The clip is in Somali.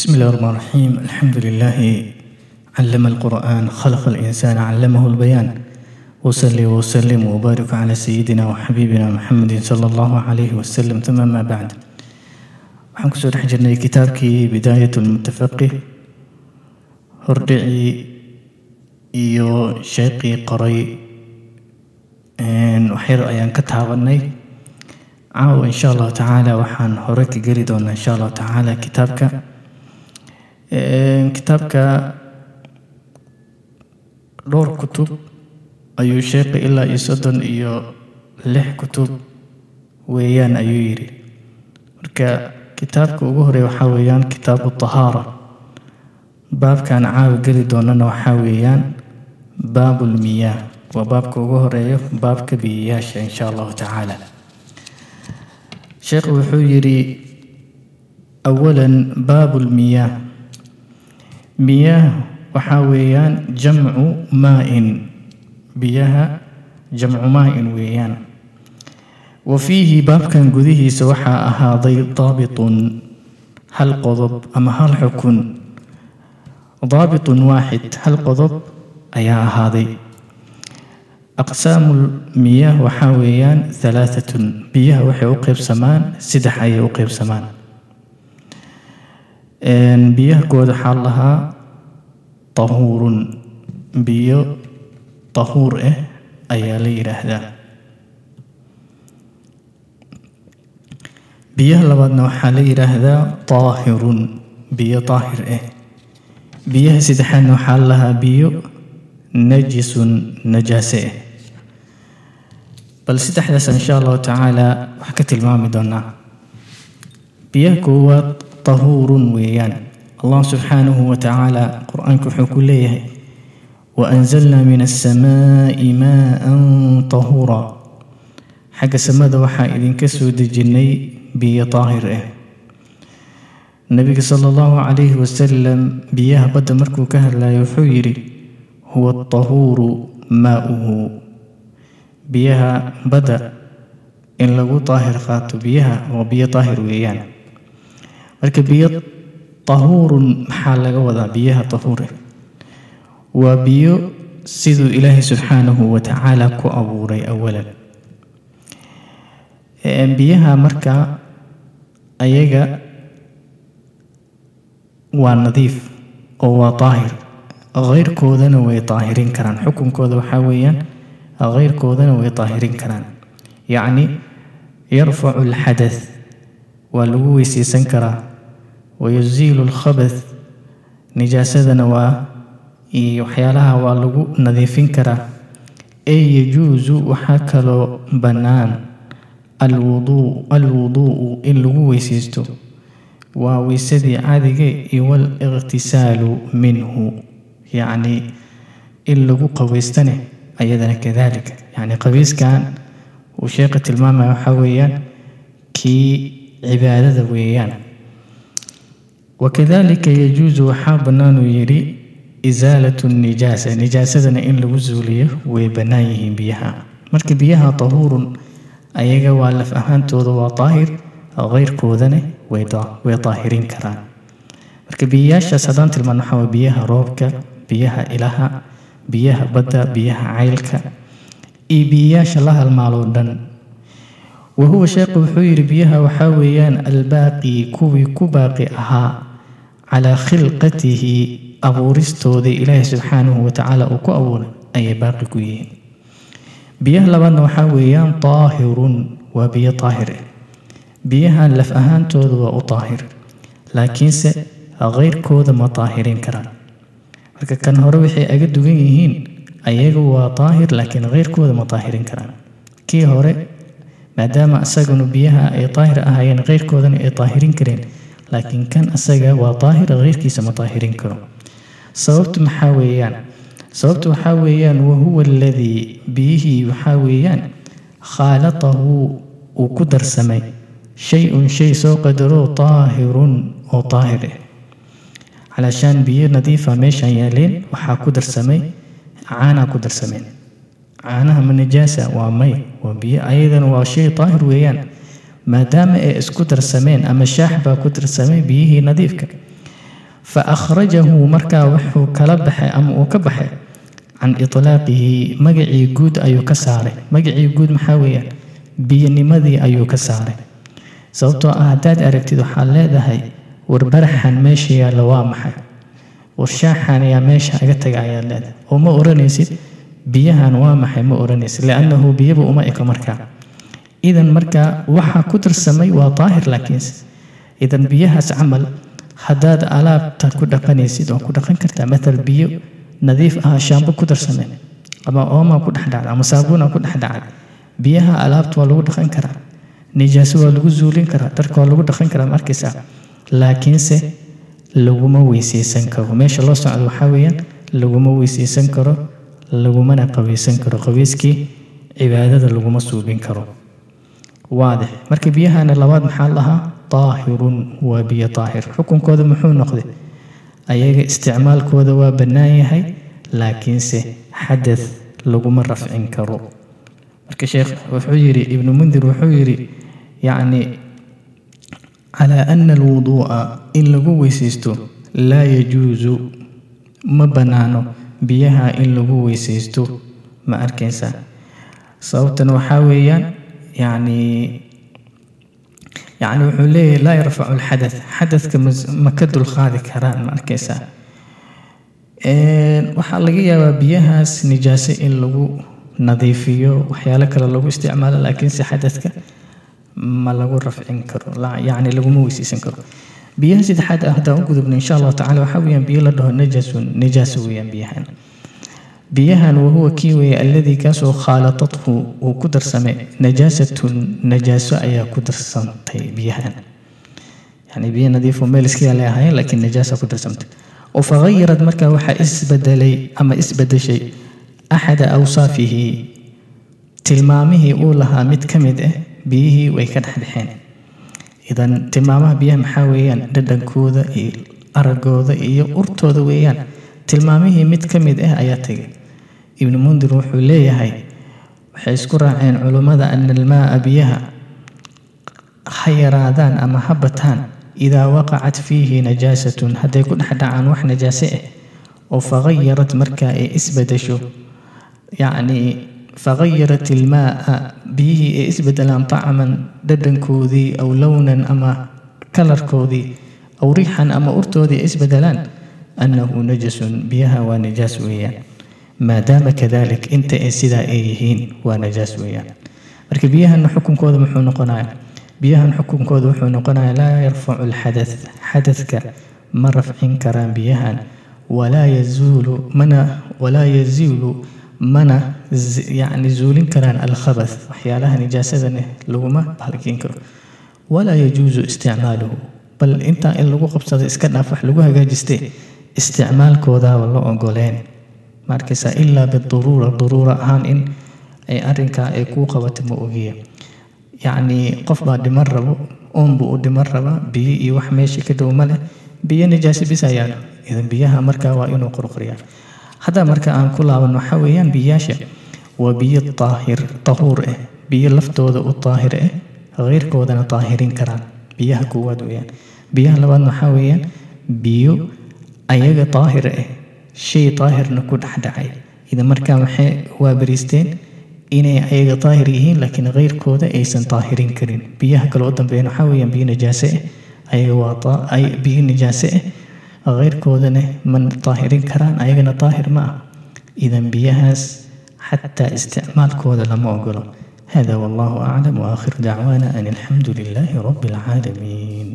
بسم الله الرحمن الرحيم الحمد لله علم القرآن خلق الإنسان علمه البيان وصلي وسلم وبارك على سيدنا وحبيبنا محمد صلى الله عليه وسلم ثم ما بعد waxaan kusoo dhex jirnay kitaabkii bidaayat lmutafaqih hordhicii iyo sheeqii qoray waxyar ayaan ka taabanay caawa insha allahu tacaala waxaan hore ka geli doonaa insha allahu tacaala kitaabka kitaabka dhowr kutub ayuu sheekha ilaa iyo soddon iyo lix kutub weeyaan ayuu yidhi. Marka kitaabka ugu horreeya waxaa weeyaan kitaabu tahaara. Baabkan caawa geli doonana waxaa weeyaan baabulmiyaah waa baabka ugu horeeyo baabka biyayaasha insha allahu tacaala. Sheekhu wuxuu yidhi awalan baabulmiyaah miyaah waxaa weeyaan jamcu maa-in. Biyaha jamcu maa-in weeyaan. Wa fiihi baabkan gudihiisa waxaa ahaaday daabitun hal qodob ama hal xukun. Daabitun waaxid hal qodob ayaa ahaaday. Aqsaamu miyaah waxaa weeyaan halaaatun biyaha waxay u qeybsamaan saddex ayay u qeybsamaan biyaha kood waxaa lahaa tahuurun biyo tahuur ah ayaa la yidhaahdaa biyaha labaadna waxaa la yidhaahdaa taahirun biyo taahir ah biyaha saddexaadna waxaa lahaa biyo najisun najaase ah bal saddexdaas insha allahu tacaala wax ka tilmaami doonaa biyaha koowaad tahuurun weeyaan allah subxaanahu wa tacaala qur'aanka wuxuu ku leeyahay wa anzalnaa min assamaa'i maa-an tahuura xagga samada waxaa idinka soo dejinnay biyo daahir ah nebiga sala allahu calayhi wasalam biyaha badda markuu ka hadlayo wuxuu yidhi huwa tahuuru maa-uhu. Biyaha badda in lagu daahir qaato biyaha waa biyo daahir weeyaan. Marka biyo tahuurun maxaa laga wadaa biyaha tahuure waa biyo siduu ilaahay subxaanahu wa tacaala ku abuuray awalan biyaha marka ayaga waa nadiif oo waa daahir keyrkoodana way daahirin karaan. Xukunkooda waxaa weeyaan keyrkoodana way daahirin karaan. Yacni yarfacu alxadath waa lagu weyseysan karaa wayusiilu alkhabath nijaasadana waa iyo waxyaalaha waa lagu nadiifin karaa ee yajuusu waxaa kaloo bannaan alwuduu alwuduu'u in lagu weyseysto waa weysadii caadiga iyo waliqhtisaalu minhu yacni in lagu qabaystane ayadana kadalika yacni qabayskan uu sheekha tilmaamaya waxaa weeyaan kii cibaadada weeyaan wakadalika yajuusu waxaa bannaanuu yidhi isaalatu nijaasa nijaasadana in lagu suuliyo way bannaan yihiin biyaha marka biyaha tahuurun ayaga waa laf ahaantooda waa daahir keyrkoodana way daahirin karaan marka biyayaashaas haddaan tilmaan waxaa waa biyaha roobka biyaha ilaha biyaha badda biyaha caylka iyo biyayaasha la halmaaloo dhan wa huwa sheekhu wuxuu yidhi biyaha waxaa weeyaan albaaqi kuwii ku baaqi ahaa calaa khilqatihi abuuristoodii ilaahi subxaanahu wa tacaala uu ku abuuray ayay baaqi ku yihiin biyaha labaadna waxaa weeyaan daahirun waa biyo daahir ah biyahan laf ahaantooda waa u daahir laakiinse keyrkooda ma daahirin karaan marka kan hore waxay aga dugan yihiin ayaga waa daahir laakiin keyrkooda ma daahirin karaan kii hore maadaama isaganu biyaha ay daahir ahaayeen keyrkoodana ay daahirin kareen laakiin kan isaga waa daahir keyrkiisa ma daahirin karo. Sababtu maxaa weeyaan? Sababtu waxaa weeyaan wahuwa aladii biyihii waxaa weeyaan khaalatahu uu ku darsamay. Shay-un shay soo qadaroo daahirun oo daahir ah calaashaan biyo nadiifa meeshaan yaaleen waxaa ku darsamay caanaa ku darsameen. Caanaha ma waa may waa biyo ayadana waa shay daahir weeyaan maadaama ay isku darsameen ama shaax baa ku darsamay biyihii nadiifka. Fa akhrajahu markaa wuxuu kala baxay ama uu ka baxay can itlaaqihi magacii guud ayuu ka saaray. Magacii guud maxaa weeyaan? Biyonimadii ayuu ka saaray. Sababtoo ah haddaad aragtid waxaad leedahay warbaraxan meesha yaalla waa maxay? Warshaaxan ayaa meesha aga taga ayaad leedahay. Oo ma oranaysid? Biyahan waa maxay? Ma oranaysid. Liannahu biyaba uma eko markaa idan markaa waxaa ku darsamay waa daahir laakiinse idan biyahaas camal haddaad alaabta ku dhaqanaysid waa ku dhaqan kartaa matal biyo nadiif ah shaambo ku darsamay ama oomaa ku dhex dhacday ama saabuuna ku dhex dhacay biyaha alaabta waa lagu dhaqan karaa nijaaso waa lagu zuulin karaa dharka waa lagu dhaqan karaa ma arkaysaa? Laakiinse laguma weyseysan karo. Meesha loo socdo waxaa weeyaan laguma weyseysan karo lagumana qaweysan karo. Qaweyskii cibaadada laguma suubin karo waadix. Marka biyahana labaad maxaa lahaa daahirun waa biyo daahir xukunkooda muxuu noqday? Ayaga isticmaalkooda waa bannaan yahay laakiinse xadath laguma rafcin karo. Marka sheekh wuxuu yidhi ibnu mundir wuxuu yidhi yacni calaa ana alwuduu'a in lagu weysaysto laa yajuusu ma bannaano biyaha in lagu weysaysto. Ma arkaysaa. Sababtan waxaa weeyaan yacni yacni wuxuu leeyahay laa yarfacu alxadath. Xadadka ma ka dulqaadi karaan ma arkaysaa. Waxaa laga yaabaa biyahaas nijaaso in lagu nadiifiyo waxyaalo kale lagu isticmaalo laakiinse xadadka ma lagu rafcin karo yacni laguma weyseysan karo. Biyaha saddexaad ah haddaan u gudubno insha allahu tacala waxaa weeyaan biyo la dhaho najasun najaaso weeyaan biyahan biyahan wahuwa kii weeye alladii kaasoo khaalatathu uu ku darsamay. Najaasatun najaaso ayaa ku darsantay biyahan. Yani biyo nadiifo meel iska yaalay ahaayeen laakiin najaasa ku darsamtay. Oo fagayarad markaa waxaa isbedelay ama isbedeshay axada awsaafihi tilmaamihii uu lahaa mid ka mid ah biyihii way ka dhexbaxeen idan tilmaamaha biyaha maxaa weeyaan? Dhadhankooda iyo aragooda iyo urtooda weeyaan. Tilmaamihii mid ka mid ah ayaa tegay ibnu mundir wuxuu leeyahay waxay isku raaceen culummada ana almaaa biyaha ha yaraadaan ama ha bataan idaa waqacat fiihi najaasatun. Hadday ku dhex dhacaan wax najaase ah oo fagayarad markaa ay isbedesho yacni fagayarat ilmaaa biyihii ay isbedelaan tacman dhadhankoodii aw lownan ama kalarkoodii aw riixan ama urtoodii isbedelaan annahu najasun biyaha waa najaas weeyaan maadaama kadalik inta ay sidaa ay yihiin waa najaas weeyaan. Marka biyahana xukunkooda muxuu noqonaya biyahan xukunkooda wuxuu noqonaya laa yarfacu alxadath xadadka ma rafcin karaan biyahan. Walaa yazuulu mana walaa yaziulu mana yacni zuulin karaan alkhabath. Waxyaalaha nijaasadana laguma bahalkiin karo. Walaa yajuusu isticmaaluhu. Bal intaa in lagu qabsado iska dhaaf wax lagu hagaajistay isticmaalkoodaaba la ogoleen maarkaysaa ilaa biduruura duruura ahaan in. Arrinkaa ay kuu qabato ma ogiya yacni qof baa dhiman rabo oonbuu u dhiman rabaa biyo iyo wax meesha ka dhow ma leh. Biyo ayaan idan biyaha markaa waa inuu qurquriyaa. Hadda marka aan ku laaban waxaa weeyaan biyaasha waa biyo daahir tahuur ah biyo laftooda u daahir ah keyrkoodana daahirin karaan. Biyaha koowaad weeyaan. Biyaha labaadna waxaa weeyaan biyo ayaga daahir ah shay daahirna ku dhexdhacay idan markaa maxay waa bariisteen inay ayaga daahir yihiin laakiin keyrkooda aysan daahirin karin. Biyaha kale u dambeeyana waxaa weeyaan biyo nijaase ah ayaga waa biyo nijaase ah keyrkoodana ma daahirin karaan ayagana daahir ma ah idan biyahaas xataa isticmaalkooda lama ogolo. Hada wallahu aclam waakhir dacwaana an alxamdu lilaahi rabi alcaalamiin